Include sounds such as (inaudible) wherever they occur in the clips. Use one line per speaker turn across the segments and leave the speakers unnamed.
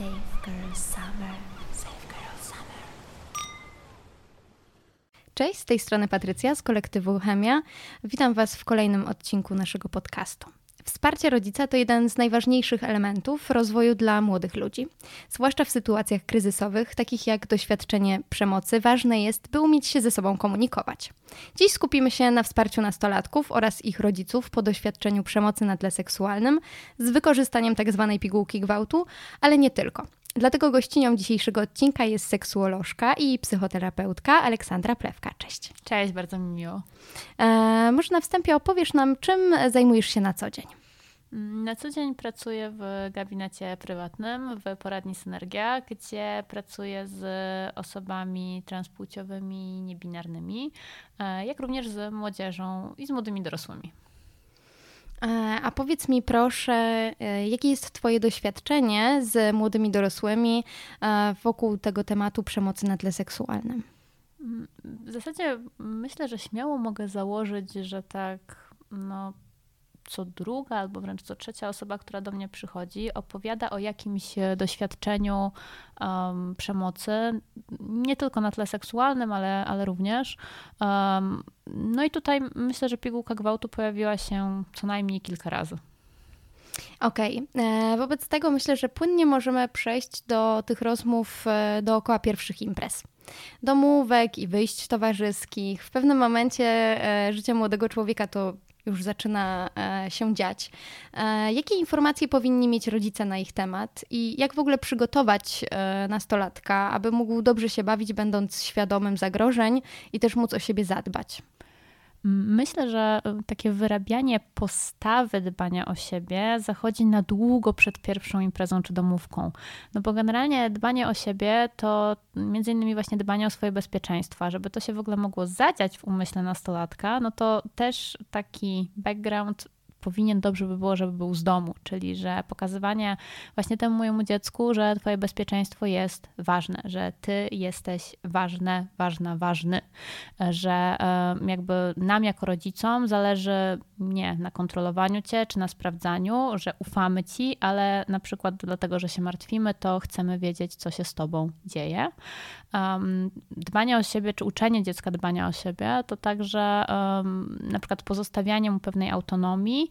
Safe Girl Summer.
Cześć, z tej strony Patrycja z kolektywu Chemia. Witam Was w kolejnym odcinku naszego podcastu. Wsparcie rodzica to jeden z najważniejszych elementów rozwoju dla młodych ludzi. Zwłaszcza w sytuacjach kryzysowych, takich jak doświadczenie przemocy, ważne jest, by umieć się ze sobą komunikować. Dziś skupimy się na wsparciu nastolatków oraz ich rodziców po doświadczeniu przemocy na tle seksualnym z wykorzystaniem tzw. Tak pigułki gwałtu, ale nie tylko. Dlatego gościnią dzisiejszego odcinka jest seksuolożka i psychoterapeutka Aleksandra Plewka. Cześć.
Cześć, bardzo mi miło.
E, może na wstępie opowiesz nam, czym zajmujesz się na co dzień?
Na co dzień pracuję w gabinecie prywatnym w poradni Synergia, gdzie pracuję z osobami transpłciowymi, niebinarnymi, e, jak również z młodzieżą i z młodymi dorosłymi.
E, a powiedz mi proszę, e, jakie jest Twoje doświadczenie z młodymi dorosłymi wokół tego tematu przemocy na tle seksualnym?
Mm, w zasadzie myślę, że śmiało mogę założyć, że tak no, co druga albo wręcz co trzecia osoba, która do mnie przychodzi, opowiada o jakimś e, doświadczeniu um, przemocy, nie tylko na tle seksualnym, ale, ale również. Um, no i tutaj myślę, że pigułka gwałtu pojawiła się co najmniej kilka razy.
Okej, okay. E, wobec tego myślę, że płynnie możemy przejść do tych rozmów e, dookoła pierwszych imprez domówek i wyjść towarzyskich. W pewnym momencie życia młodego człowieka to już zaczyna e, się dziać. E, jakie informacje powinni mieć rodzice na ich temat i jak w ogóle przygotować e, nastolatka, aby mógł dobrze się bawić, będąc świadomym zagrożeń i też móc o siebie zadbać?
Myślę, że y, takie wyrabianie postawy dbania o siebie zachodzi na długo przed pierwszą imprezą czy domówką. No bo generalnie dbanie o siebie to między innymi właśnie dbanie o swoje bezpieczeństwo. Żeby to się w ogóle mogło zadziać w umyśle nastolatka, no to też taki background powinien dobrze by było, żeby był z domu, czyli że pokazywanie właśnie temu mojemu dziecku, że twoje bezpieczeństwo jest ważne, że ty jesteś ważne, ważna, ważny, że jakby nam jako rodzicom zależy nie na kontrolowaniu cię czy na sprawdzaniu, że ufamy ci, ale na przykład dlatego, że się martwimy, to chcemy wiedzieć, co się z tobą dzieje. Dbanie o siebie, czy uczenie dziecka dbania o siebie, to także na przykład pozostawianie mu pewnej autonomii,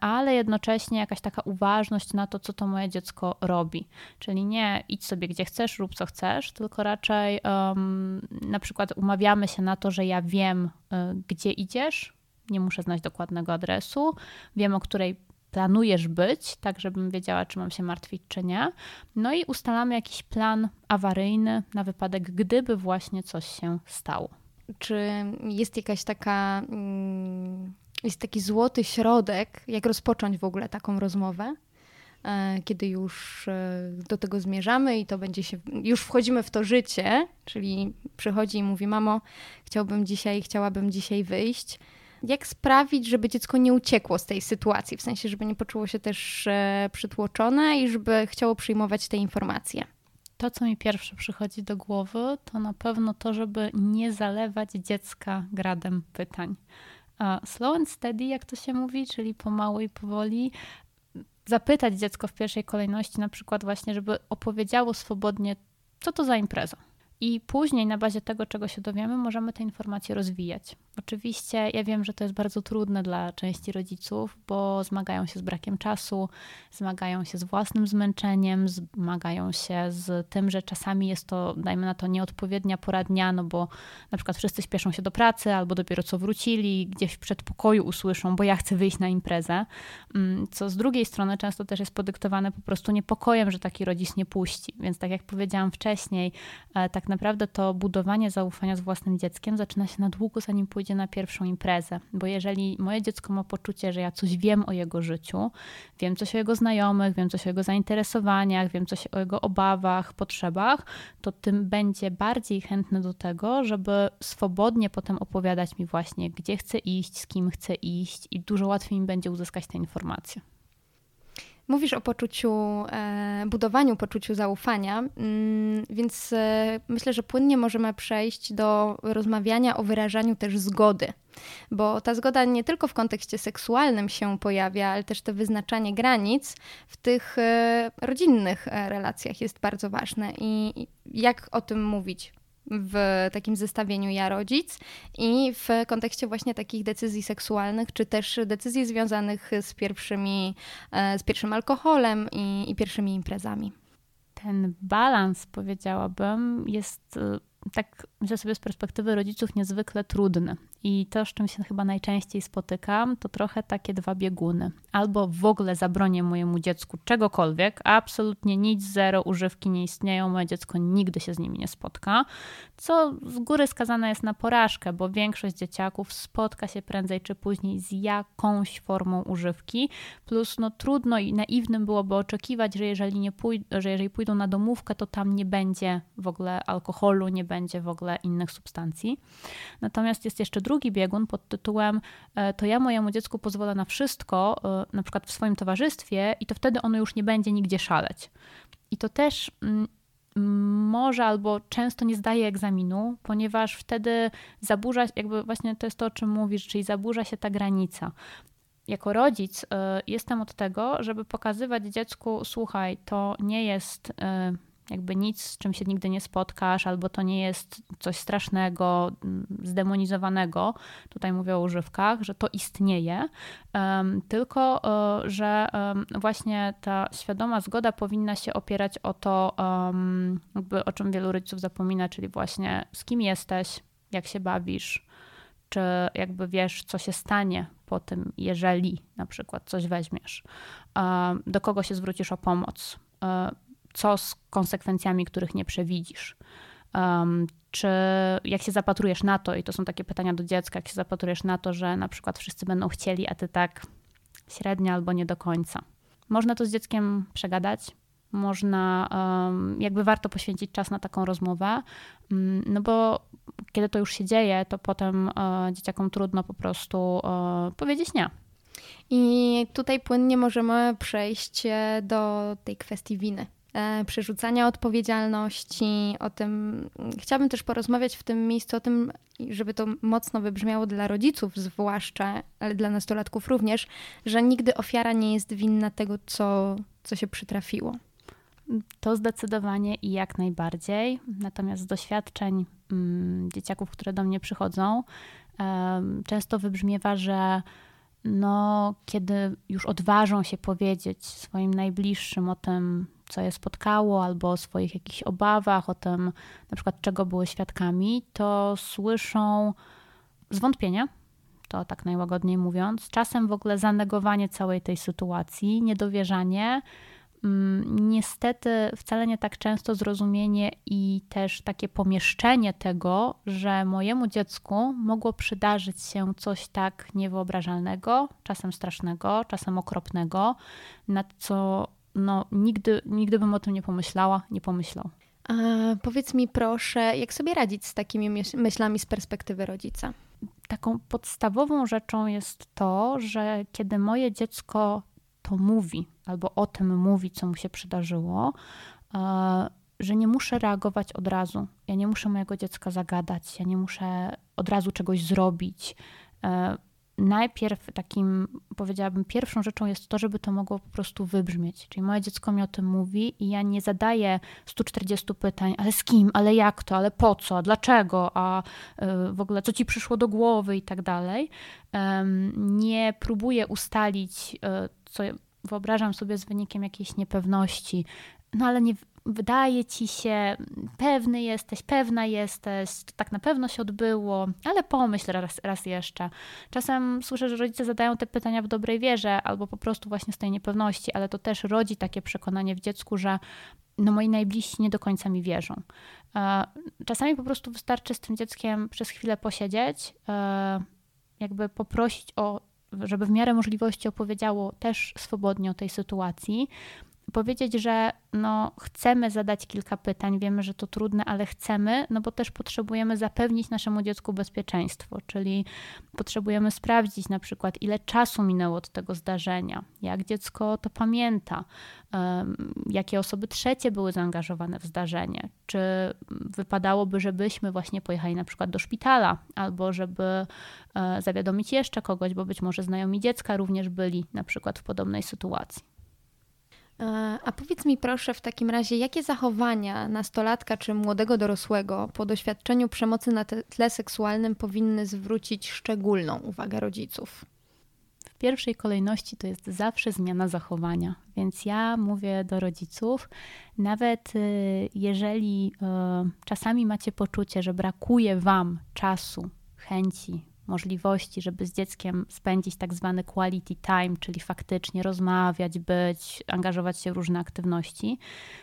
ale jednocześnie jakaś taka uważność na to, co to moje dziecko robi. Czyli nie idź sobie gdzie chcesz, rób co chcesz, tylko raczej um, na przykład umawiamy się na to, że ja wiem, e, gdzie idziesz, nie muszę znać dokładnego adresu, wiem o której planujesz być, tak żebym wiedziała, czy mam się martwić, czy nie. No i ustalamy jakiś plan awaryjny na wypadek, gdyby właśnie coś się stało.
Czy jest jakaś taka, mm, jest taki złoty środek, jak rozpocząć w ogóle taką rozmowę? E, kiedy już e, do tego zmierzamy i to będzie się, już wchodzimy w to życie, czyli przychodzi i mówi: Mamo, chciałbym dzisiaj, chciałabym dzisiaj wyjść jak sprawić, żeby dziecko nie uciekło z tej sytuacji, w sensie, żeby nie poczuło się też e, przytłoczone i żeby chciało przyjmować te informacje?
To, co mi pierwsze przychodzi do głowy, to na pewno to, żeby nie zalewać dziecka gradem pytań. Slow and steady, jak to się mówi, czyli pomału i powoli, zapytać dziecko w pierwszej kolejności, na przykład właśnie, żeby opowiedziało swobodnie, co to za impreza i później na bazie tego, czego się dowiemy, możemy te informacje rozwijać. Oczywiście ja wiem, że to jest bardzo trudne dla części rodziców, bo zmagają się z brakiem czasu, zmagają się z własnym zmęczeniem, zmagają się z tym, że czasami jest to, dajmy na to, nieodpowiednia pora dnia, no bo na przykład wszyscy śpieszą się do pracy albo dopiero co wrócili, gdzieś w przedpokoju usłyszą, bo ja chcę wyjść na imprezę, mm, co z drugiej strony często też jest podyktowane po prostu niepokojem, że taki rodzic nie puści. Więc tak jak powiedziałam wcześniej, e, tak tak naprawdę to budowanie zaufania z własnym dzieckiem zaczyna się na długo, zanim pójdzie na pierwszą imprezę. Bo jeżeli moje dziecko ma poczucie, że ja coś wiem o jego życiu, wiem coś o jego znajomych, wiem coś o jego zainteresowaniach, wiem coś o jego obawach, potrzebach, to tym będzie bardziej chętny do tego, żeby swobodnie potem opowiadać mi właśnie, gdzie chce iść, z kim chce iść i dużo łatwiej mi będzie uzyskać te informacje.
Mówisz o poczuciu, e, budowaniu poczuciu zaufania, mm, więc e, myślę, że płynnie możemy przejść do rozmawiania o wyrażaniu też zgody. Bo ta zgoda nie tylko w kontekście seksualnym się pojawia, ale też to wyznaczanie granic w tych e, rodzinnych relacjach jest bardzo ważne. I jak o tym mówić? W takim zestawieniu ja rodzic i w kontekście właśnie takich decyzji seksualnych, czy też decyzji związanych z pierwszymi, e, z pierwszym alkoholem i, i pierwszymi imprezami.
Ten balans, powiedziałabym, jest e, tak myślę sobie z perspektywy rodziców niezwykle trudny. I to, z czym się chyba najczęściej spotykam, to trochę takie dwa bieguny. Albo w ogóle zabronię mojemu dziecku czegokolwiek, absolutnie nic, zero, używki nie istnieją, moje dziecko nigdy się z nimi nie spotka, co z góry skazane jest na porażkę, bo większość dzieciaków spotka się prędzej czy później z jakąś formą używki, plus no trudno i naiwnym byłoby oczekiwać, że jeżeli, nie pój- że jeżeli pójdą na domówkę, to tam nie będzie w ogóle alkoholu, nie będzie w ogóle innych substancji. Natomiast jest jeszcze drugi biegun pod tytułem e, to ja mojemu dziecku pozwolę na wszystko, e, na przykład w swoim towarzystwie i to wtedy ono już nie będzie nigdzie szaleć. I to też mm, może albo często nie zdaje egzaminu, ponieważ wtedy zaburza, jakby właśnie to jest to, o czym mówisz, czyli zaburza się ta granica. Jako rodzic y, jestem od tego, żeby pokazywać dziecku, słuchaj, to nie jest y, jakby nic, z czym się nigdy nie spotkasz, albo to nie jest coś strasznego, mm, zdemonizowanego, tutaj mówię o używkach, że to istnieje, tylko um, że właśnie ta świadoma zgoda powinna się opierać o to, jakby o czym wielu rodziców zapomina, czyli właśnie z kim jesteś, jak się bawisz, czy jakby wiesz, co się stanie po tym, jeżeli na przykład coś weźmiesz, do kogo się zwrócisz o pomoc? E, co z konsekwencjami, których nie przewidzisz. Um, czy jak się zapatrujesz na to, i to są takie pytania do dziecka, jak się zapatrujesz na to, że na przykład wszyscy będą chcieli, a ty tak średnio albo nie do końca. Można to z dzieckiem przegadać, można, um, jakby warto poświęcić czas na taką rozmowę, um, no bo kiedy to już się dzieje, to potem uh, dzieciakom trudno po prostu uh, powiedzieć nie.
I tutaj płynnie możemy przejść e, do tej kwestii winy. E, przerzucania odpowiedzialności, o tym chciałabym też porozmawiać w tym miejscu o tym, żeby to mocno wybrzmiało dla rodziców zwłaszcza, ale dla nastolatków również, że nigdy ofiara nie jest winna tego, co, co się przytrafiło.
To zdecydowanie i jak najbardziej. Natomiast z doświadczeń mm, dzieciaków, które do mnie przychodzą, często wybrzmiewa, że no, kiedy już odważą się powiedzieć swoim najbliższym o tym, co je spotkało, albo o swoich jakichś obawach, o tym, na przykład czego były świadkami, to słyszą zwątpienie, to tak najłagodniej mówiąc, czasem w ogóle zanegowanie całej tej sytuacji, niedowierzanie, Mm, niestety wcale nie tak często zrozumienie i też takie pomieszczenie tego, że mojemu dziecku mogło przydarzyć się coś tak niewyobrażalnego, czasem strasznego, czasem okropnego, nad co no, nigdy, nigdy bym o tym nie pomyślała, nie pomyślał.
A powiedz mi proszę, jak sobie radzić z takimi myślami z perspektywy rodzica?
Taką podstawową rzeczą jest to, że kiedy moje dziecko to mówi, albo o tym mówi, co mu się przydarzyło, e, że nie muszę reagować od razu. Ja nie muszę mojego dziecka zagadać, ja nie muszę od razu czegoś zrobić. Najpierw takim, powiedziałabym, pierwszą rzeczą jest to, żeby to mogło po prostu wybrzmieć. Czyli moje dziecko mi o tym mówi i ja nie zadaję 140 pytań, ale z kim, ale jak to, ale po co, dlaczego, a e, w ogóle co ci przyszło do głowy i tak dalej. Nie próbuję ustalić, co wyobrażam sobie z wynikiem jakiejś niepewności, no ale nie wydaje ci się, pewny jesteś, pewna jesteś, to tak na pewno się odbyło, ale pomyśl raz, raz jeszcze. Czasem słyszę, że rodzice zadają te pytania w dobrej wierze albo po prostu właśnie z tej niepewności, ale to też rodzi takie przekonanie w dziecku, że no moi najbliżsi nie do końca mi wierzą. E, czasami po prostu wystarczy z tym dzieckiem przez chwilę posiedzieć, e, jakby poprosić o żeby w miarę możliwości opowiedziało też swobodnie o tej sytuacji, powiedzieć, że no, chcemy zadać kilka pytań, wiemy, że to trudne, ale chcemy, no bo też potrzebujemy zapewnić naszemu dziecku bezpieczeństwo, czyli potrzebujemy sprawdzić na przykład, ile czasu minęło od tego zdarzenia, jak dziecko to pamięta, jakie osoby trzecie były zaangażowane w zdarzenie, czy wypadałoby, żebyśmy właśnie pojechali na przykład do szpitala, albo żeby e, zawiadomić jeszcze kogoś, bo być może znajomi dziecka również byli na przykład w podobnej sytuacji.
E, a powiedz mi proszę w takim razie, jakie zachowania nastolatka czy młodego dorosłego po doświadczeniu przemocy na tle seksualnym powinny zwrócić szczególną uwagę rodziców?
W pierwszej kolejności to jest zawsze zmiana zachowania, więc ja mówię do rodziców, nawet y, jeżeli y, czasami macie poczucie, że brakuje Wam czasu, chęci, możliwości, żeby z dzieckiem spędzić tak zwany quality time, czyli faktycznie rozmawiać, być, angażować się w różne aktywności,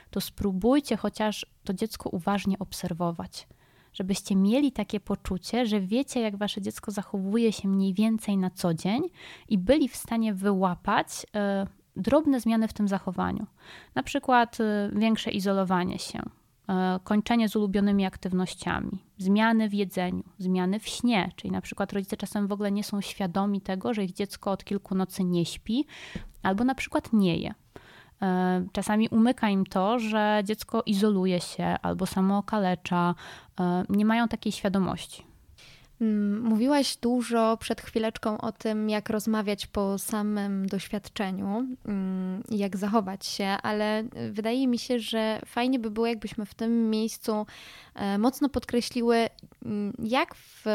to spróbujcie chociaż to dziecko uważnie obserwować. Żebyście mieli takie poczucie, że wiecie, jak wasze dziecko zachowuje się mniej więcej na co dzień i byli w stanie wyłapać y, drobne zmiany w tym zachowaniu. Na przykład y, większe izolowanie się, kończenie z ulubionymi aktywnościami, zmiany w jedzeniu, zmiany w śnie, czyli na przykład rodzice czasem w ogóle nie są świadomi tego, że ich dziecko od kilku nocy nie śpi albo na przykład nie je. E, czasami umyka im to, że dziecko izoluje się albo samo okalecza, e, nie mają takiej świadomości.
Mm, mówiłaś dużo przed chwileczką o tym, jak rozmawiać po samym doświadczeniu mm, jak zachować się, ale wydaje mi się, że fajnie by było, jakbyśmy w tym miejscu e, mocno podkreśliły, mm, jak w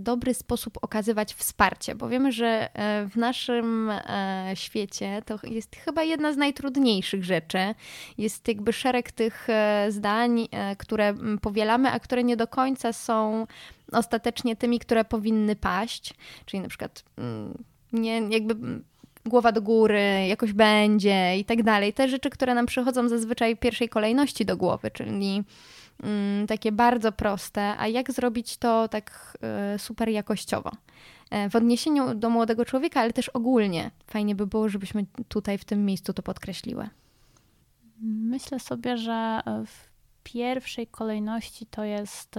dobry sposób okazywać wsparcie, bo wiemy, że e, w naszym e, świecie to jest chyba jedna z najtrudniejszych rzeczy. Jest jakby szereg tych zdań, które powielamy, a które nie do końca są ostatecznie tymi, które powinny paść, czyli na przykład mm, nie jakby mm, głowa do góry, jakoś będzie i tak dalej. Te rzeczy, które nam przychodzą zazwyczaj w pierwszej kolejności do głowy, czyli mm, takie bardzo proste, a jak zrobić to tak y, super jakościowo. E, w odniesieniu do młodego człowieka, ale też ogólnie. Fajnie by było, żebyśmy tutaj w tym miejscu to podkreśliły.
Myślę sobie, że w pierwszej kolejności to jest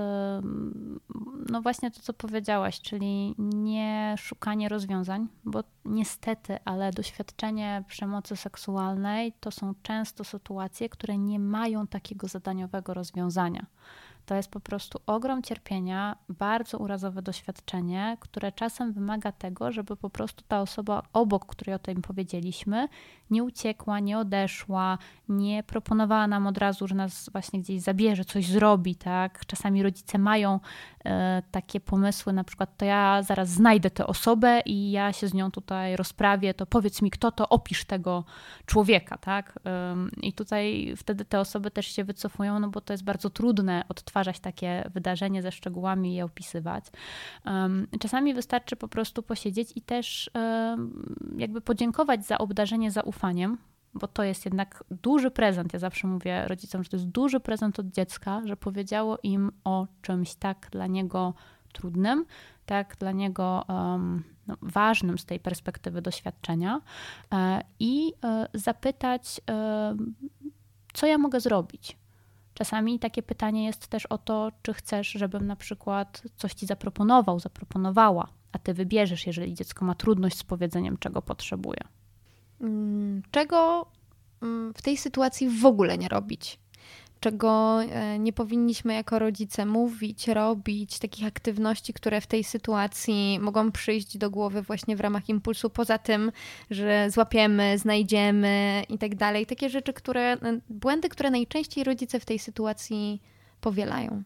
no właśnie to, co powiedziałaś, czyli nie szukanie rozwiązań, bo niestety, ale doświadczenie przemocy seksualnej to są często sytuacje, które nie mają takiego zadaniowego rozwiązania. To jest po prostu ogrom cierpienia, bardzo urazowe doświadczenie, które czasem wymaga tego, żeby po prostu ta osoba obok, której o tym powiedzieliśmy, nie uciekła, nie odeszła, nie proponowała nam od razu, że nas właśnie gdzieś zabierze, coś zrobi, tak? Czasami rodzice mają e, takie pomysły, na przykład to ja zaraz znajdę tę osobę i ja się z nią tutaj rozprawię, to powiedz mi kto to, opisz tego człowieka, tak? I tutaj wtedy te osoby też się wycofują, no bo to jest bardzo trudne odtwarzać takie wydarzenie ze szczegółami i je opisywać. Czasami wystarczy po prostu posiedzieć i też jakby podziękować za obdarzenie zaufaniem, bo to jest jednak duży prezent. Ja zawsze mówię rodzicom, że to jest duży prezent od dziecka, że powiedziało im o czymś tak dla niego trudnym, tak dla niego um, no, ważnym z tej perspektywy doświadczenia e, i e, zapytać, e, co ja mogę zrobić. Czasami takie pytanie jest też o to, czy chcesz, żebym na przykład coś ci zaproponował, zaproponowała, a ty wybierzesz, jeżeli dziecko ma trudność z powiedzeniem, czego potrzebuje.
Mm, czego mm, w tej sytuacji w ogóle nie robić. Czego e, nie powinniśmy jako rodzice mówić, robić, takich aktywności, które w tej sytuacji mogą przyjść do głowy właśnie w ramach impulsu, poza tym, że złapiemy, znajdziemy i tak dalej. Takie rzeczy, które, błędy, które najczęściej rodzice w tej sytuacji powielają.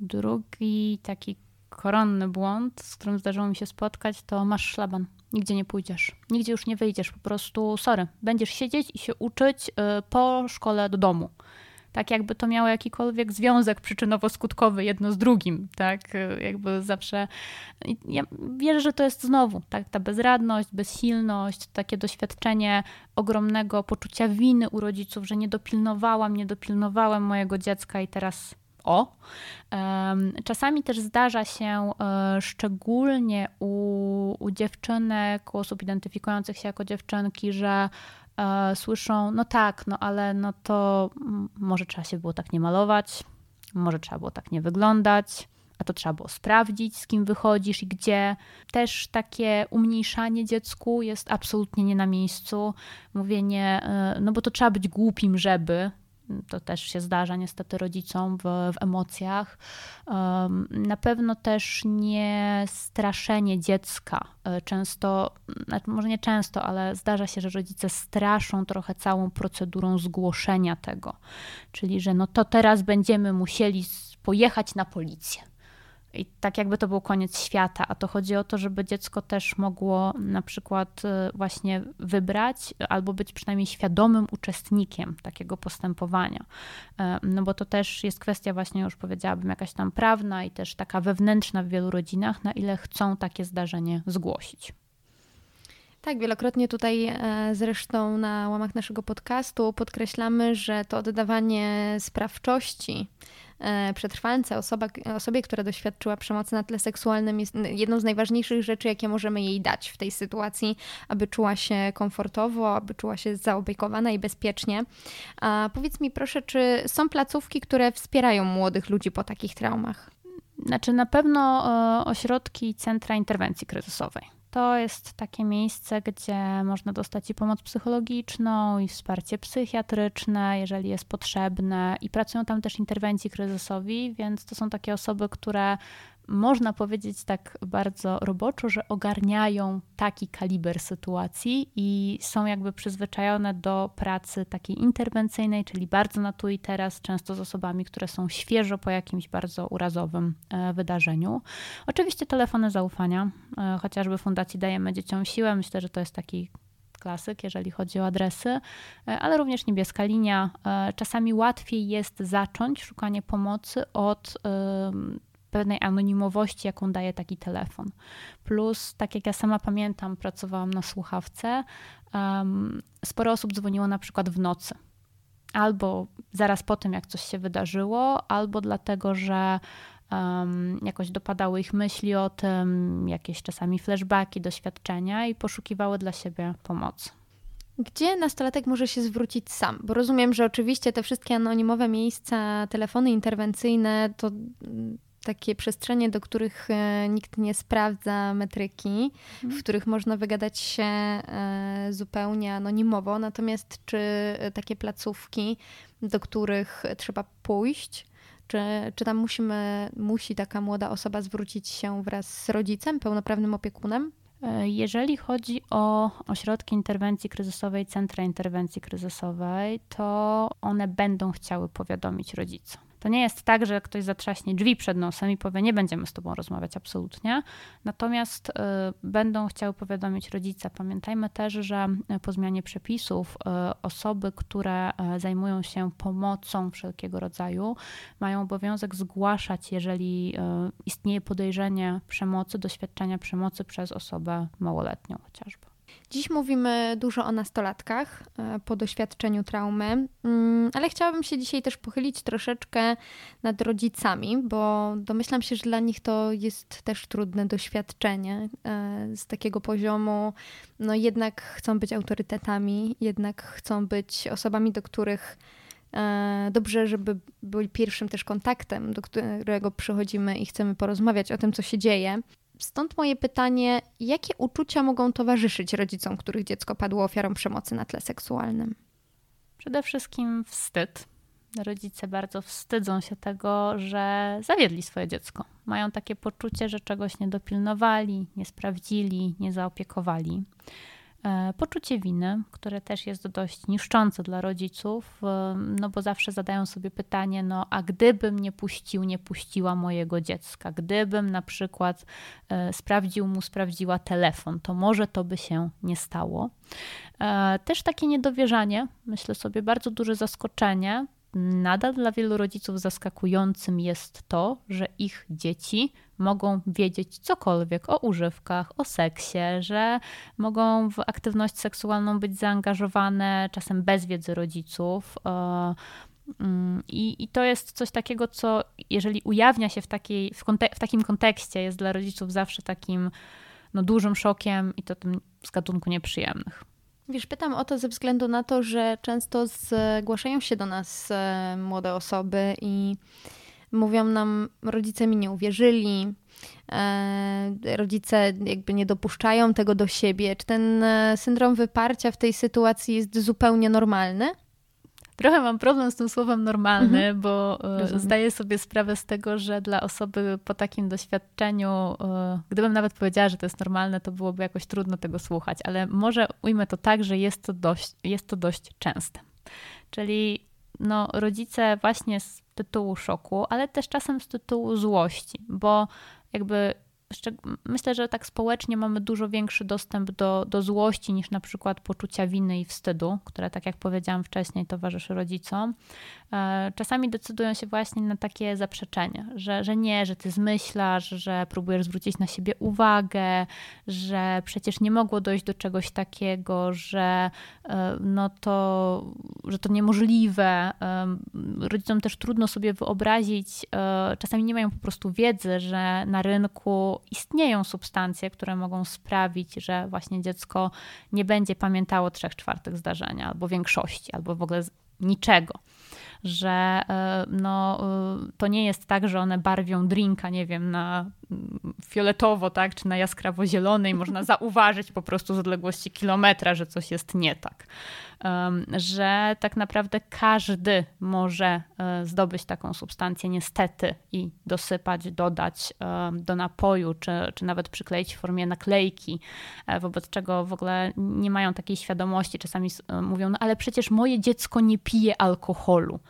Drugi taki koronny błąd, z którym zdarzyło mi się spotkać, to masz szlaban. Nigdzie nie pójdziesz, nigdzie już nie wyjdziesz, po prostu sorry, będziesz siedzieć i się uczyć y, po szkole do domu. Tak jakby to miało jakikolwiek związek przyczynowo-skutkowy jedno z drugim, tak? Y, jakby zawsze. Ja wierzę, że to jest znowu tak, ta bezradność, bezsilność, takie doświadczenie ogromnego poczucia winy u rodziców, że nie dopilnowałam, nie dopilnowałem mojego dziecka i teraz o. Czasami też zdarza się e, szczególnie u, u dziewczynek, u osób identyfikujących się jako dziewczynki, że e, słyszą, no tak, no ale no to może trzeba się było tak nie malować, może trzeba było tak nie wyglądać, a to trzeba było sprawdzić, z kim wychodzisz i gdzie. Też takie umniejszanie dziecku jest absolutnie nie na miejscu. Mówienie, e, no bo to trzeba być głupim, żeby. To też się zdarza niestety rodzicom w, w emocjach. Na pewno też nie straszenie dziecka. E, często, znaczy może nie często, ale zdarza się, że rodzice straszą trochę całą procedurą zgłoszenia tego. Czyli, że no to teraz będziemy musieli pojechać na policję i tak jakby to był koniec świata, a to chodzi o to, żeby dziecko też mogło na przykład y, właśnie wybrać albo być przynajmniej świadomym uczestnikiem takiego postępowania. E, no bo to też jest kwestia właśnie, już powiedziałabym, jakaś tam prawna i też taka wewnętrzna w wielu rodzinach, na ile chcą takie zdarzenie zgłosić.
Tak, wielokrotnie tutaj e, zresztą na łamach naszego podcastu podkreślamy, że to oddawanie sprawczości E, przetrwalce, osoba, osobie, która doświadczyła przemocy na tle seksualnym, jest jedną z najważniejszych rzeczy, jakie możemy jej dać w tej sytuacji, aby czuła się komfortowo, aby czuła się zaopiekowana i bezpiecznie. A powiedz mi proszę, czy są placówki, które wspierają młodych ludzi po takich traumach?
Znaczy, na pewno e, ośrodki Centra Interwencji Kryzysowej. To jest takie miejsce, gdzie można dostać i pomoc psychologiczną, i wsparcie psychiatryczne, jeżeli jest potrzebne, i pracują tam też interwencji kryzysowi, więc to są takie osoby, które można powiedzieć tak bardzo roboczo, że ogarniają taki kaliber sytuacji i są jakby przyzwyczajone do pracy takiej interwencyjnej, czyli bardzo na tu i teraz, często z osobami, które są świeżo po jakimś bardzo urazowym e, wydarzeniu. Oczywiście telefony zaufania, e, chociażby Fundacji Dajemy Dzieciom Siłę, myślę, że to jest taki klasyk, jeżeli chodzi o adresy, e, ale również niebieska linia. Czasami łatwiej jest zacząć szukanie pomocy od pewnej anonimowości, jaką daje taki telefon. Plus, tak jak ja sama pamiętam, pracowałam na słuchawce, um, sporo osób dzwoniło na przykład w nocy. Albo zaraz po tym, jak coś się wydarzyło, albo dlatego, że um, jakoś dopadały ich myśli o tym, jakieś czasami flashbacki, doświadczenia i poszukiwały dla siebie pomocy.
Gdzie nastolatek może się zwrócić sam? Bo rozumiem, że oczywiście te wszystkie anonimowe miejsca, telefony interwencyjne to takie przestrzenie, do których e, nikt nie sprawdza metryki, w mhm. których można wygadać się e, zupełnie anonimowo. Natomiast czy takie placówki, do których trzeba pójść, czy, czy tam musimy, musi taka młoda osoba zwrócić się wraz z rodzicem, pełnoprawnym opiekunem?
E, jeżeli chodzi o ośrodki interwencji kryzysowej, centra interwencji kryzysowej, to one będą chciały powiadomić rodzica. To nie jest tak, że ktoś zatrzaśnie drzwi przed nosem i powie, nie będziemy z tobą rozmawiać, absolutnie. Natomiast y, będą chciały powiadomić rodzica. Pamiętajmy też, że po zmianie przepisów y, osoby, które y, zajmują się pomocą wszelkiego rodzaju, mają obowiązek zgłaszać, jeżeli y, istnieje podejrzenie przemocy, doświadczenia przemocy przez osobę małoletnią chociażby.
Dziś mówimy dużo o nastolatkach e, po doświadczeniu traumy, mm, ale chciałabym się dzisiaj też pochylić troszeczkę nad rodzicami, bo domyślam się, że dla nich to jest też trudne doświadczenie e, z takiego poziomu. No jednak chcą być autorytetami, jednak chcą być osobami, do których e, dobrze, żeby byli pierwszym też kontaktem, do którego przychodzimy i chcemy porozmawiać o tym, co się dzieje. Stąd moje pytanie, jakie uczucia mogą towarzyszyć rodzicom, których dziecko padło ofiarą przemocy na tle seksualnym?
Przede wszystkim wstyd. Rodzice bardzo wstydzą się tego, że zawiedli swoje dziecko. Mają takie poczucie, że czegoś nie dopilnowali, nie sprawdzili, nie zaopiekowali. E, poczucie winy, które też jest dość niszczące dla rodziców, e, no bo zawsze zadają sobie pytanie, no a gdybym nie puścił, nie puściła mojego dziecka, gdybym na przykład e, sprawdził mu, sprawdziła telefon, to może to by się nie stało. Też takie niedowierzanie, myślę sobie, bardzo duże zaskoczenie, nadal dla wielu rodziców zaskakującym jest to, że ich dzieci mogą wiedzieć cokolwiek o używkach, o seksie, że mogą w aktywność seksualną być zaangażowane czasem bez wiedzy rodziców. E, mm, I, I, to jest coś takiego, co jeżeli ujawnia się w, takiej, w, w takim kontekście, jest dla rodziców zawsze takim no, dużym szokiem i to tym z gatunku nieprzyjemnych.
Wiesz, pytam o to ze względu na to, że często zgłaszają się do nas e, młode osoby i mówią nam, rodzice mi nie uwierzyli, e, rodzice jakby nie dopuszczają tego do siebie. Czy ten e, syndrom wyparcia w tej sytuacji jest zupełnie normalny?
Trochę mam problem z tym słowem normalny, mhm. bo Rozumiem. zdaję sobie sprawę z tego, że dla osoby po takim doświadczeniu, gdybym nawet powiedziała, że to jest normalne, to byłoby jakoś trudno tego słuchać, ale może ujmę to tak, że jest to dość, jest to dość częste. Czyli no, rodzice właśnie z tytułu szoku, ale też czasem z tytułu złości, bo jakby myślę, że tak społecznie mamy dużo większy dostęp do, do złości niż na przykład poczucia winy i wstydu, które, tak jak powiedziałam wcześniej, towarzyszy rodzicom. E, czasami decydują się właśnie na takie zaprzeczenie, że, że nie, że ty zmyślasz, że próbujesz zwrócić na siebie uwagę, że przecież nie mogło dojść do czegoś takiego, że e, no to, że to niemożliwe. E, rodzicom też trudno sobie wyobrazić, czasami nie mają po prostu wiedzy, że na rynku istnieją substancje, które mogą sprawić, że właśnie dziecko nie będzie pamiętało trzech czwartych zdarzenia, albo większości, albo w ogóle niczego. Że e, no, e, to nie jest tak, że one barwią drinka, nie wiem, na fioletowo, tak, czy na jaskrawo zielony i można (laughs) zauważyć po prostu z odległości kilometra, że coś jest nie tak że tak naprawdę każdy może e, zdobyć taką substancję niestety i dosypać, dodać do napoju, czy, czy nawet przykleić w formie naklejki, e, wobec czego w ogóle nie mają takiej świadomości. Czasami e, mówią, no ale przecież moje dziecko nie pije alkoholu.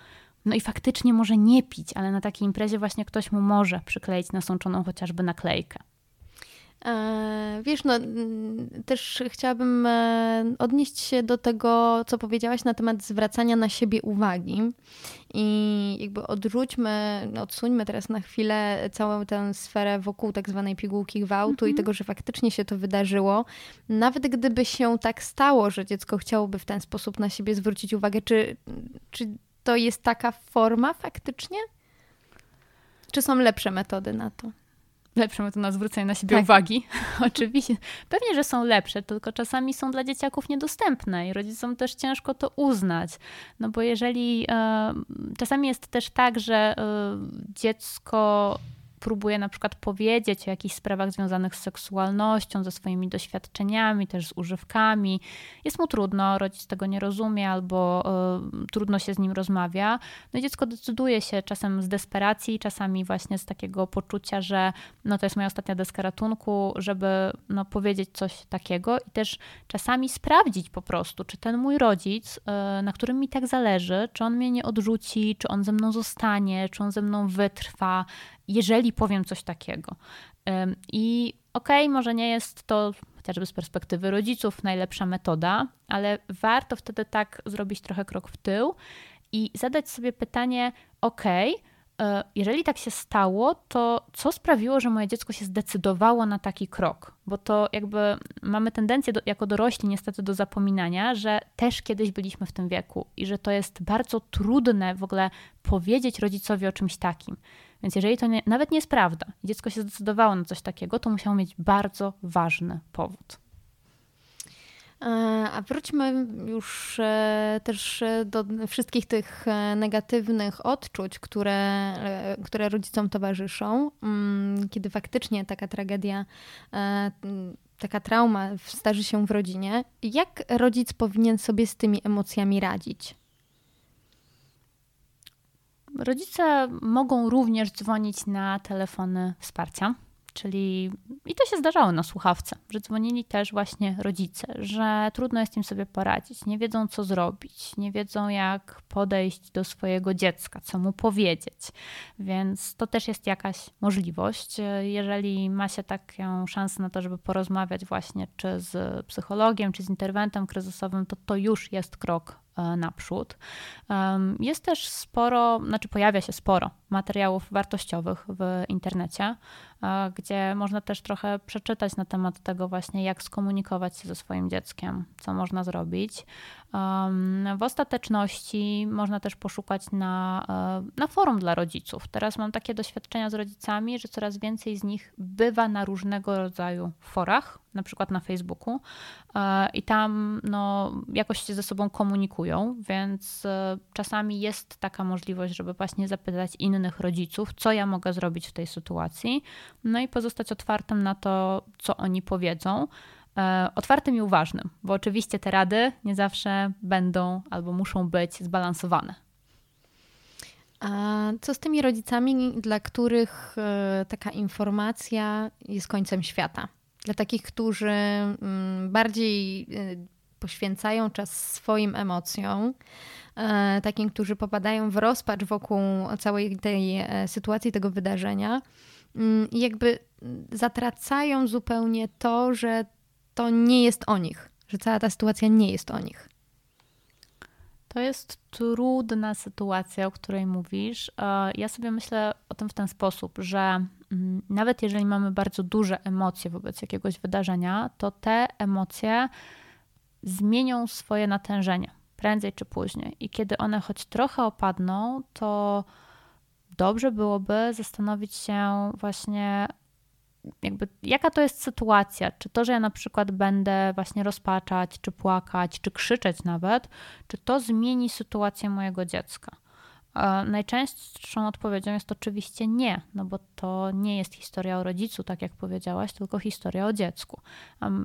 No i faktycznie może nie pić, ale na takiej imprezie właśnie ktoś mu może przykleić nasączoną chociażby naklejkę.
E, wiesz, no też chciałabym e, odnieść się do tego, co powiedziałaś na temat zwracania na siebie uwagi i jakby odrzućmy, odsuńmy teraz na chwilę całą tę sferę wokół tak zwanej pigułki gwałtu i mhm. tego, że faktycznie się to wydarzyło. Nawet gdyby się tak stało, że dziecko chciałoby w ten sposób na siebie zwrócić uwagę, czy, czy to jest taka forma faktycznie? Czy są lepsze metody na to?
lepsze metody na zwrócenie na siebie tak. uwagi. (laughs) Oczywiście. Pewnie, że są lepsze, tylko czasami są dla dzieciaków niedostępne i rodzicom też ciężko to uznać. No bo jeżeli e, czasami jest też tak, że e, dziecko próbuje na przykład powiedzieć o jakichś sprawach związanych z seksualnością, ze swoimi doświadczeniami, też z używkami. Jest mu trudno, rodzic tego nie rozumie albo y, trudno się z nim rozmawia. No i dziecko decyduje się czasem z desperacji, czasami właśnie z takiego poczucia, że no to jest moja ostatnia deska ratunku, żeby no, powiedzieć coś takiego i też czasami sprawdzić po prostu, czy ten mój rodzic, y, na którym mi tak zależy, czy on mnie nie odrzuci, czy on ze mną zostanie, czy on ze mną wytrwa, jeżeli powiem coś takiego. I okej, okay, może nie jest to chociażby z perspektywy rodziców najlepsza metoda, ale warto wtedy tak zrobić trochę krok w tył i zadać sobie pytanie: okej, okay, jeżeli tak się stało, to co sprawiło, że moje dziecko się zdecydowało na taki krok? Bo to jakby mamy tendencję do, jako dorośli niestety do zapominania, że też kiedyś byliśmy w tym wieku i że to jest bardzo trudne w ogóle powiedzieć rodzicowi o czymś takim. Więc jeżeli to nie, nawet nie jest prawda, dziecko się zdecydowało na coś takiego, to musiało mieć bardzo ważny powód.
E, a wróćmy już e, też do wszystkich tych e, negatywnych odczuć, które, które rodzicom towarzyszą, mm, kiedy faktycznie taka tragedia, taka trauma starzy się w rodzinie. Jak rodzic powinien sobie z tymi emocjami radzić?
Rodzice mogą również dzwonić na telefony wsparcia Czyli i to się zdarzało na słuchawce, że dzwonili też właśnie rodzice, że trudno jest im sobie poradzić, nie wiedzą co zrobić, nie wiedzą jak podejść do swojego dziecka, co mu powiedzieć. Więc to też jest jakaś możliwość. Jeżeli ma się taką szansę na to, żeby porozmawiać właśnie czy z psychologiem, czy z interwentem kryzysowym, to to już jest krok naprzód. Jest też sporo, znaczy pojawia się sporo materiałów wartościowych w internecie, gdzie można też trochę przeczytać na temat tego właśnie, jak skomunikować się ze swoim dzieckiem, co można zrobić. W ostateczności można też poszukać na, e, na forum dla rodziców. Teraz mam takie doświadczenia z rodzicami, że coraz więcej z nich bywa na różnego rodzaju forach, na przykład na Facebooku, e, i tam no, jakoś się ze sobą komunikują, więc e, czasami jest taka możliwość, żeby właśnie zapytać innych rodziców, co ja mogę zrobić w tej sytuacji, no i pozostać otwartym na to, co oni powiedzą. E, otwartym i uważnym, bo oczywiście te rady nie zawsze będą albo muszą być zbalansowane.
A co z tymi rodzicami, dla których e, taka informacja jest końcem świata? Dla takich, którzy mm, bardziej e, poświęcają czas swoim emocjom, takim, którzy popadają w rozpacz wokół całej tej sytuacji, tego wydarzenia mm, i jakby zatracają zupełnie to, że to nie jest o nich, że cała ta sytuacja nie jest o nich.
To jest trudna sytuacja, o której mówisz. Ja sobie myślę o tym w ten sposób, że mm, nawet jeżeli mamy bardzo duże emocje wobec jakiegoś wydarzenia, to te emocje zmienią swoje natężenie prędzej czy później. I kiedy one choć trochę opadną, to dobrze byłoby zastanowić się właśnie, jakby jaka to jest sytuacja? Czy to, że ja na przykład będę właśnie rozpaczać, czy płakać, czy krzyczeć nawet, czy to zmieni sytuację mojego dziecka? Najczęstszą odpowiedzią jest oczywiście nie, no bo to nie jest historia o rodzicu, tak jak powiedziałaś, tylko historia o dziecku.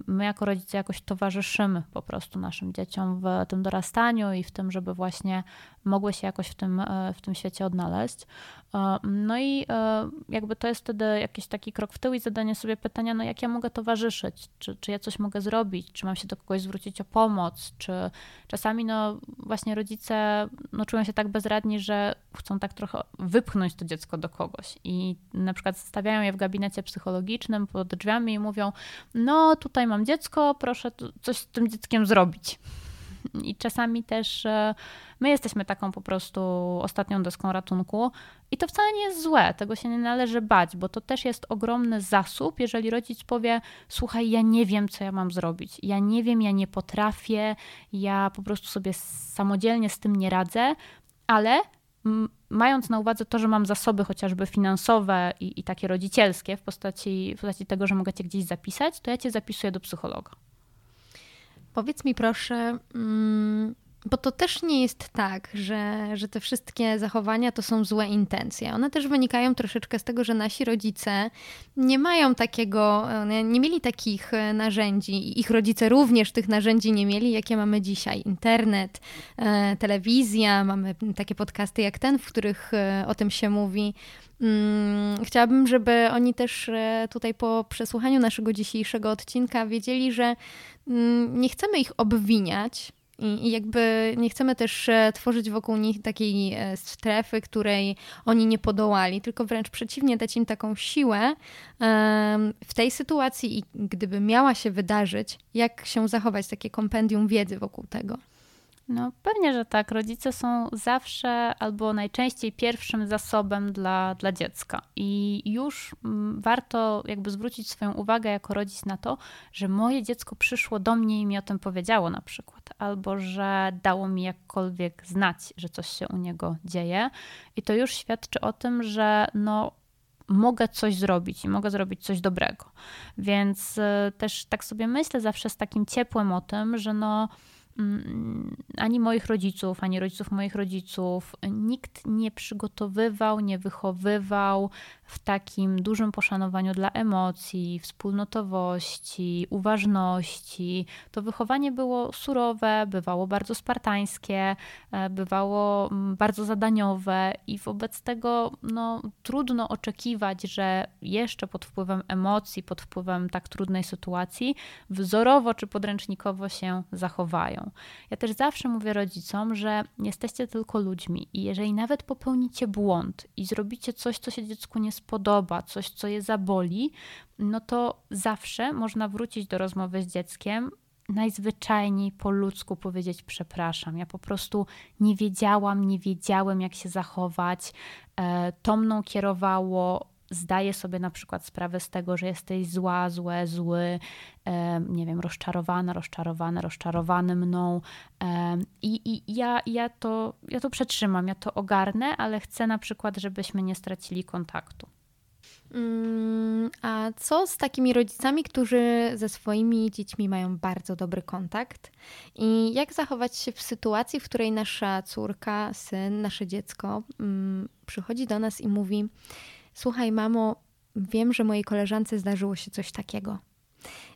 My jako rodzice jakoś towarzyszymy po prostu naszym dzieciom w tym dorastaniu i w tym, żeby właśnie mogły się jakoś w tym, e, w tym świecie odnaleźć. E, no i e, jakby to jest wtedy jakiś taki krok w tył i zadanie sobie pytania, no jak ja mogę towarzyszyć, czy, czy ja coś mogę zrobić, czy mam się do kogoś zwrócić o pomoc, czy czasami no właśnie rodzice no, czują się tak bezradni, że chcą tak trochę wypchnąć to dziecko do kogoś i na przykład stawiają je w gabinecie psychologicznym pod drzwiami i mówią, no tutaj mam dziecko, proszę coś z tym dzieckiem zrobić. I czasami też e, my jesteśmy taką po prostu ostatnią deską ratunku. I to wcale nie jest złe, tego się nie należy bać, bo to też jest ogromny zasób, jeżeli rodzic powie: Słuchaj, ja nie wiem, co ja mam zrobić. Ja nie wiem, ja nie potrafię, ja po prostu sobie samodzielnie z tym nie radzę, ale mając na uwadze to, że mam zasoby chociażby finansowe i, i takie rodzicielskie w postaci, w postaci tego, że mogę cię gdzieś zapisać, to ja cię zapisuję do psychologa.
Powiedz mi proszę, mm, bo to też nie jest tak, że, że te wszystkie zachowania to są złe intencje. One też wynikają troszeczkę z tego, że nasi rodzice nie mają takiego, nie mieli takich e, narzędzi ich rodzice również tych narzędzi nie mieli, jakie mamy dzisiaj. Internet, e, telewizja, mamy takie podcasty jak ten, w których e, o tym się mówi. Mm, chciałabym, żeby oni też tutaj po przesłuchaniu naszego dzisiejszego odcinka wiedzieli, że mm, nie chcemy ich obwiniać, i, jakby nie chcemy też e, tworzyć wokół nich takiej e, strefy, której oni nie podołali, tylko wręcz przeciwnie, dać im taką siłę w tej sytuacji i gdyby miała się wydarzyć, jak się zachować, takie kompendium wiedzy wokół tego.
No pewnie, że tak. Rodzice są zawsze albo najczęściej pierwszym zasobem dla, dla dziecka. I już mm, warto jakby zwrócić swoją uwagę jako rodzic na to, że moje dziecko przyszło do mnie i mi o tym powiedziało na przykład, albo że dało mi jakkolwiek znać, że coś się u niego dzieje. I to już świadczy o tym, że no mogę coś zrobić i mogę zrobić coś dobrego. Więc y, też tak sobie myślę zawsze z takim ciepłem o tym, że no ani moich rodziców, ani rodziców moich rodziców nikt nie przygotowywał, nie wychowywał w takim dużym poszanowaniu dla emocji, wspólnotowości, uważności. To wychowanie było surowe, bywało bardzo spartańskie, e, bywało mm, bardzo zadaniowe i wobec tego no, trudno oczekiwać, że jeszcze pod wpływem emocji, pod wpływem tak trudnej sytuacji wzorowo czy podręcznikowo się zachowają. Ja też zawsze mówię rodzicom, że jesteście tylko ludźmi i jeżeli nawet popełnicie błąd i zrobicie coś, co się dziecku nie spodoba, coś, co je zaboli, no to zawsze można wrócić do rozmowy z dzieckiem najzwyczajniej po ludzku powiedzieć przepraszam. Ja po prostu nie wiedziałam, nie wiedziałem, jak się zachować. E, to mną kierowało. Zdaję sobie na przykład sprawę z tego, że jesteś zła, złe, zły, nie wiem, rozczarowana, rozczarowana, rozczarowany mną. I, i ja, ja, to, ja to przetrzymam, ja to ogarnę, ale chcę na przykład, żebyśmy nie stracili kontaktu.
Mm, a co z takimi rodzicami, którzy ze swoimi dziećmi mają bardzo dobry kontakt? I jak zachować się w sytuacji, w której nasza córka, syn, nasze dziecko mm, przychodzi do nas i mówi: Słuchaj, mamo, wiem, że mojej koleżance zdarzyło się coś takiego.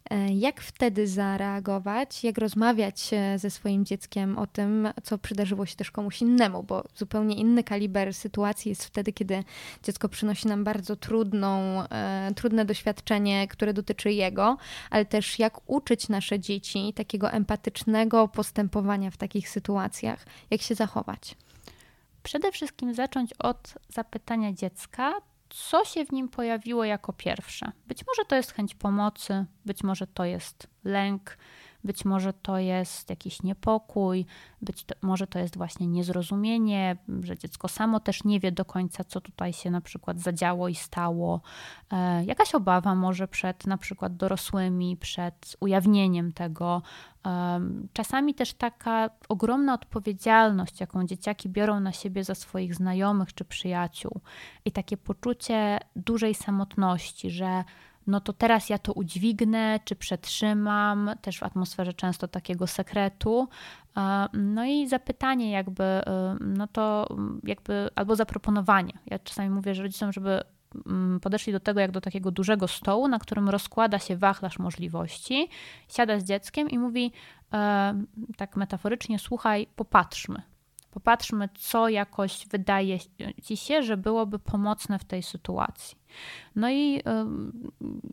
E, jak wtedy zareagować, jak rozmawiać e, ze swoim dzieckiem o tym, co przydarzyło się też komuś innemu, bo zupełnie inny kaliber sytuacji jest wtedy, kiedy dziecko przynosi nam bardzo trudną, e, trudne doświadczenie, które dotyczy jego, ale też jak uczyć nasze dzieci takiego empatycznego postępowania w takich sytuacjach, jak się zachować.
Przede wszystkim zacząć od zapytania dziecka, co się w nim pojawiło jako pierwsze. Być może to jest chęć pomocy, być może to jest lęk, być może to jest jakiś niepokój, być to, może to jest właśnie niezrozumienie, że dziecko samo też nie wie do końca, co tutaj się na przykład zadziało i stało. E, jakaś obawa może przed na przykład dorosłymi, przed ujawnieniem tego. E, czasami też taka ogromna odpowiedzialność, jaką dzieciaki biorą na siebie za swoich znajomych czy przyjaciół, i takie poczucie dużej samotności, że no to teraz ja to udźwignę, czy przetrzymam, też w atmosferze często takiego sekretu. No i zapytanie jakby, y, no to jakby, albo zaproponowanie. Ja czasami mówię że rodzicom, żeby mm, podeszli do tego jak do takiego dużego stołu, na którym rozkłada się wachlarz możliwości, siada z dzieckiem i mówi tak metaforycznie, słuchaj, popatrzmy. Popatrzmy, co jakoś wydaje ci się, że byłoby pomocne w tej sytuacji. No i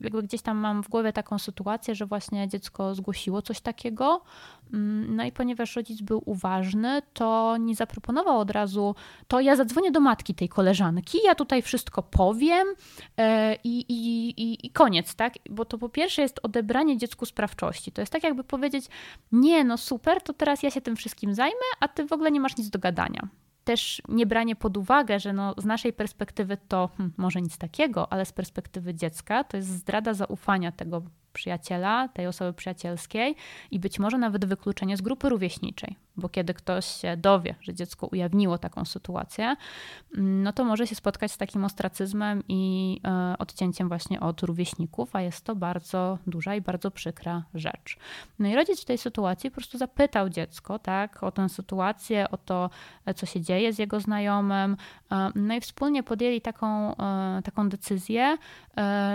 jakby gdzieś tam mam w głowie taką sytuację, że właśnie dziecko zgłosiło coś takiego. Mm, no i ponieważ rodzic był uważny, to nie zaproponował od razu, to ja zadzwonię do matki tej koleżanki, ja tutaj wszystko powiem e, i, i, i, i koniec, tak? Bo to po pierwsze jest odebranie dziecku sprawczości. To jest tak, jakby powiedzieć: Nie, no super, to teraz ja się tym wszystkim zajmę, a ty w ogóle nie masz nic do gadania też nie branie pod uwagę, że no, z naszej perspektywy to hmm, może nic takiego, ale z perspektywy dziecka to jest zdrada zaufania tego przyjaciela, tej osoby przyjacielskiej i być może nawet wykluczenie z grupy rówieśniczej, bo kiedy ktoś się dowie, że dziecko ujawniło taką sytuację, mm, no to może się spotkać z takim ostracyzmem i e, odcięciem właśnie od rówieśników, a jest to bardzo duża i bardzo przykra rzecz. No i rodzic w tej sytuacji po prostu zapytał dziecko, tak, o tę sytuację, o to, e, co się dzieje z jego znajomym, e, no i wspólnie podjęli taką, taką decyzję,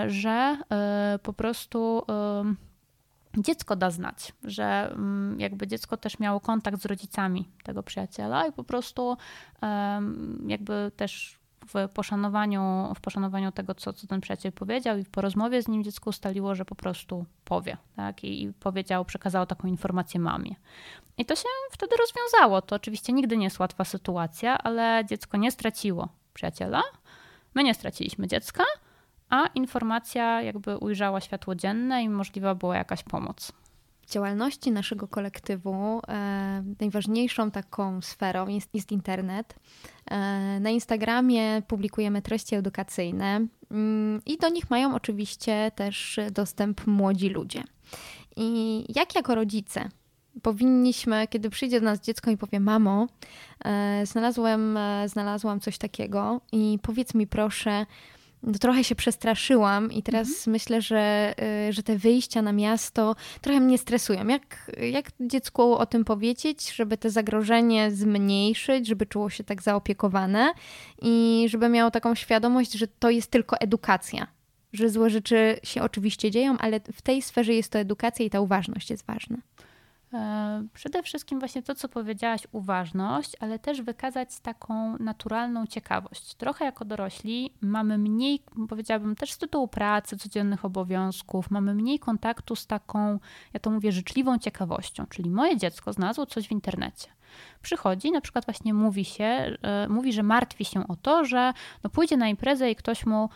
że po prostu dziecko da znać, że mm, jakby dziecko też miało kontakt z rodzicami tego przyjaciela i po prostu jakby też w poszanowaniu, w poszanowaniu tego, co, co ten przyjaciel powiedział i w porozmowie z nim dziecko ustaliło, że po prostu powie, tak? I, i powiedział, przekazało taką informację mamie. I to się wtedy rozwiązało. To oczywiście nigdy nie jest łatwa sytuacja, ale dziecko nie straciło przyjaciela, my nie straciliśmy dziecka, a informacja jakby ujrzała światło dzienne i możliwa była jakaś pomoc.
W działalności naszego kolektywu e, najważniejszą taką sferą jest, jest internet. E, na Instagramie publikujemy treści edukacyjne mm, i do nich mają oczywiście też dostęp młodzi ludzie. I jak jako rodzice powinniśmy, kiedy przyjdzie do nas dziecko i powie: Mamo, e, znalazłem, e, znalazłam coś takiego, i powiedz mi proszę, no, trochę się przestraszyłam i teraz mhm. myślę, że, y, że te wyjścia na miasto trochę mnie stresują. Jak, jak dziecku o tym powiedzieć, żeby te zagrożenie zmniejszyć, żeby czuło się tak zaopiekowane i żeby miało taką świadomość, że to jest tylko edukacja. Że złe rzeczy się oczywiście dzieją, ale w tej sferze jest to edukacja i ta uważność jest ważna.
E, przede wszystkim właśnie to, co powiedziałaś, uważność, ale też wykazać taką naturalną ciekawość. Trochę jako dorośli mamy mniej, powiedziałabym też z tytułu pracy, codziennych obowiązków, mamy mniej kontaktu z taką, ja to mówię, życzliwą ciekawością. Czyli moje dziecko znalazło coś w internecie. Przychodzi, na przykład właśnie mówi się, e, mówi, że martwi się o to, że no pójdzie na imprezę i ktoś mu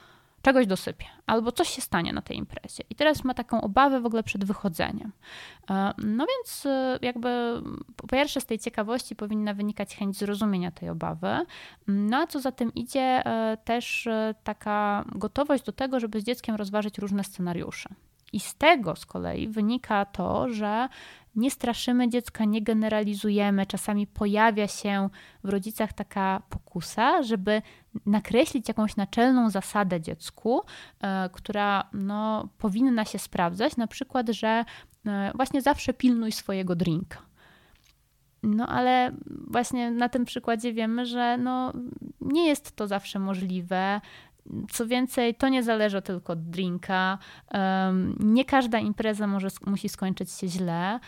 czegoś dosypie, albo coś się stanie na tej imprezie. I teraz ma taką obawę w ogóle przed wychodzeniem. E, no więc e, jakby po pierwsze z tej ciekawości powinna wynikać chęć zrozumienia tej obawy, no a co za tym idzie e, też taka gotowość do tego, żeby z dzieckiem rozważyć różne scenariusze. I z tego z kolei wynika to, że nie straszymy dziecka, nie generalizujemy. Czasami pojawia się w rodzicach taka pokusa, żeby nakreślić jakąś naczelną zasadę dziecku, e, która no, powinna się sprawdzać, na przykład, że e, właśnie zawsze pilnuj swojego drinka. No ale właśnie na tym przykładzie wiemy, że no, nie jest to zawsze możliwe. Co więcej, to nie zależy tylko od drinka. Nie każda impreza może, musi skończyć się źle,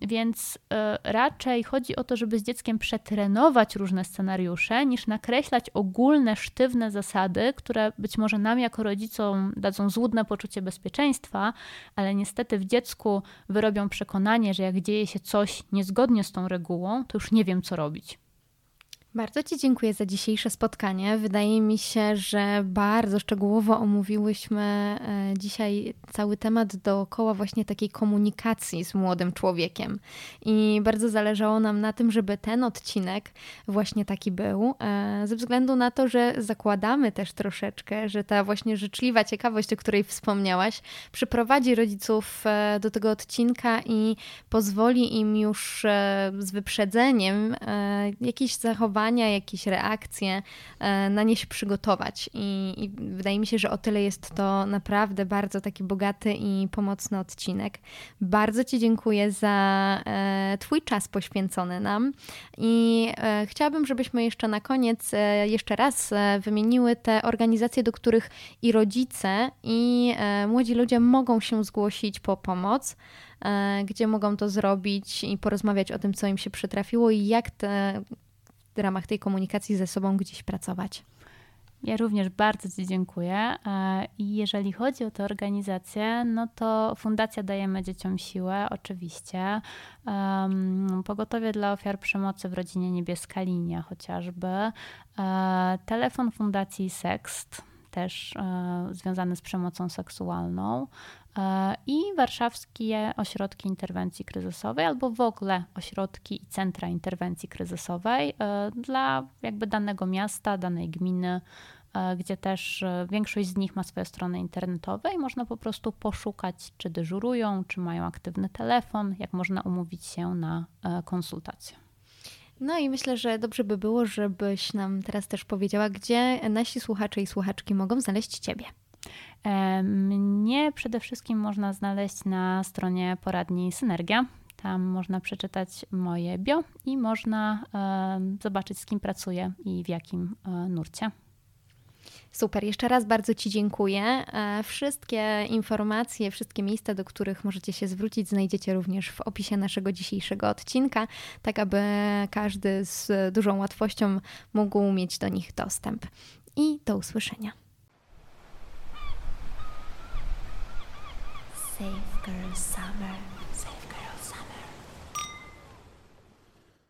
więc e, raczej chodzi o to, żeby z dzieckiem przetrenować różne scenariusze, niż nakreślać ogólne, sztywne zasady, które być może nam jako rodzicom dadzą złudne poczucie bezpieczeństwa, ale niestety w dziecku wyrobią przekonanie, że jak dzieje się coś niezgodnie z tą regułą, to już nie wiem, co robić.
Bardzo Ci dziękuję za dzisiejsze spotkanie. Wydaje mi się, że bardzo szczegółowo omówiłyśmy e, dzisiaj cały temat dookoła właśnie takiej komunikacji z młodym człowiekiem. I bardzo zależało nam na tym, żeby ten odcinek właśnie taki był, e, ze względu na to, że zakładamy też troszeczkę, że ta właśnie życzliwa ciekawość, o której wspomniałaś, przyprowadzi rodziców e, do tego odcinka i pozwoli im już z wyprzedzeniem jakieś zachowania, zachowania, jakieś reakcje, e, na nie się przygotować. I, I, wydaje mi się, że o tyle jest to naprawdę bardzo taki bogaty i pomocny odcinek. Bardzo Ci dziękuję za e, Twój czas poświęcony nam i e, chciałabym, żebyśmy jeszcze na koniec jeszcze raz wymieniły te organizacje, do których i rodzice, i młodzi ludzie mogą się zgłosić po pomoc gdzie mogą to zrobić i porozmawiać o tym, co im się przytrafiło i jak te w ramach tej komunikacji ze sobą gdzieś pracować.
Ja również bardzo Ci dziękuję. E, I jeżeli chodzi o tę organizację, no to Fundacja Dajemy Dzieciom Siłę, oczywiście. Pogotowie dla ofiar przemocy w rodzinie Niebieska Linia chociażby. E, telefon Fundacji Sext, też e, związany z przemocą seksualną. E, i warszawskie ośrodki interwencji kryzysowej, albo w ogóle ośrodki i centra interwencji kryzysowej e, dla jakby danego miasta, danej gminy, gdzie też większość z nich ma swoje strony internetowe i można po prostu poszukać, czy dyżurują, czy mają aktywny telefon, jak można umówić się na konsultację.
No i myślę, że dobrze by było, żebyś nam teraz też powiedziała, gdzie nasi słuchacze i słuchaczki mogą znaleźć Ciebie.
Mnie przede wszystkim można znaleźć na stronie poradni Synergia. Tam można przeczytać moje bio i można zobaczyć, z kim pracuję i w jakim e, nurcie.
Super, jeszcze raz bardzo Ci dziękuję. E, wszystkie informacje, wszystkie miejsca, do których możecie się zwrócić, znajdziecie również w opisie naszego dzisiejszego odcinka, tak aby każdy z dużą łatwością mógł mieć do nich dostęp. I do usłyszenia. Safe Girl Summer.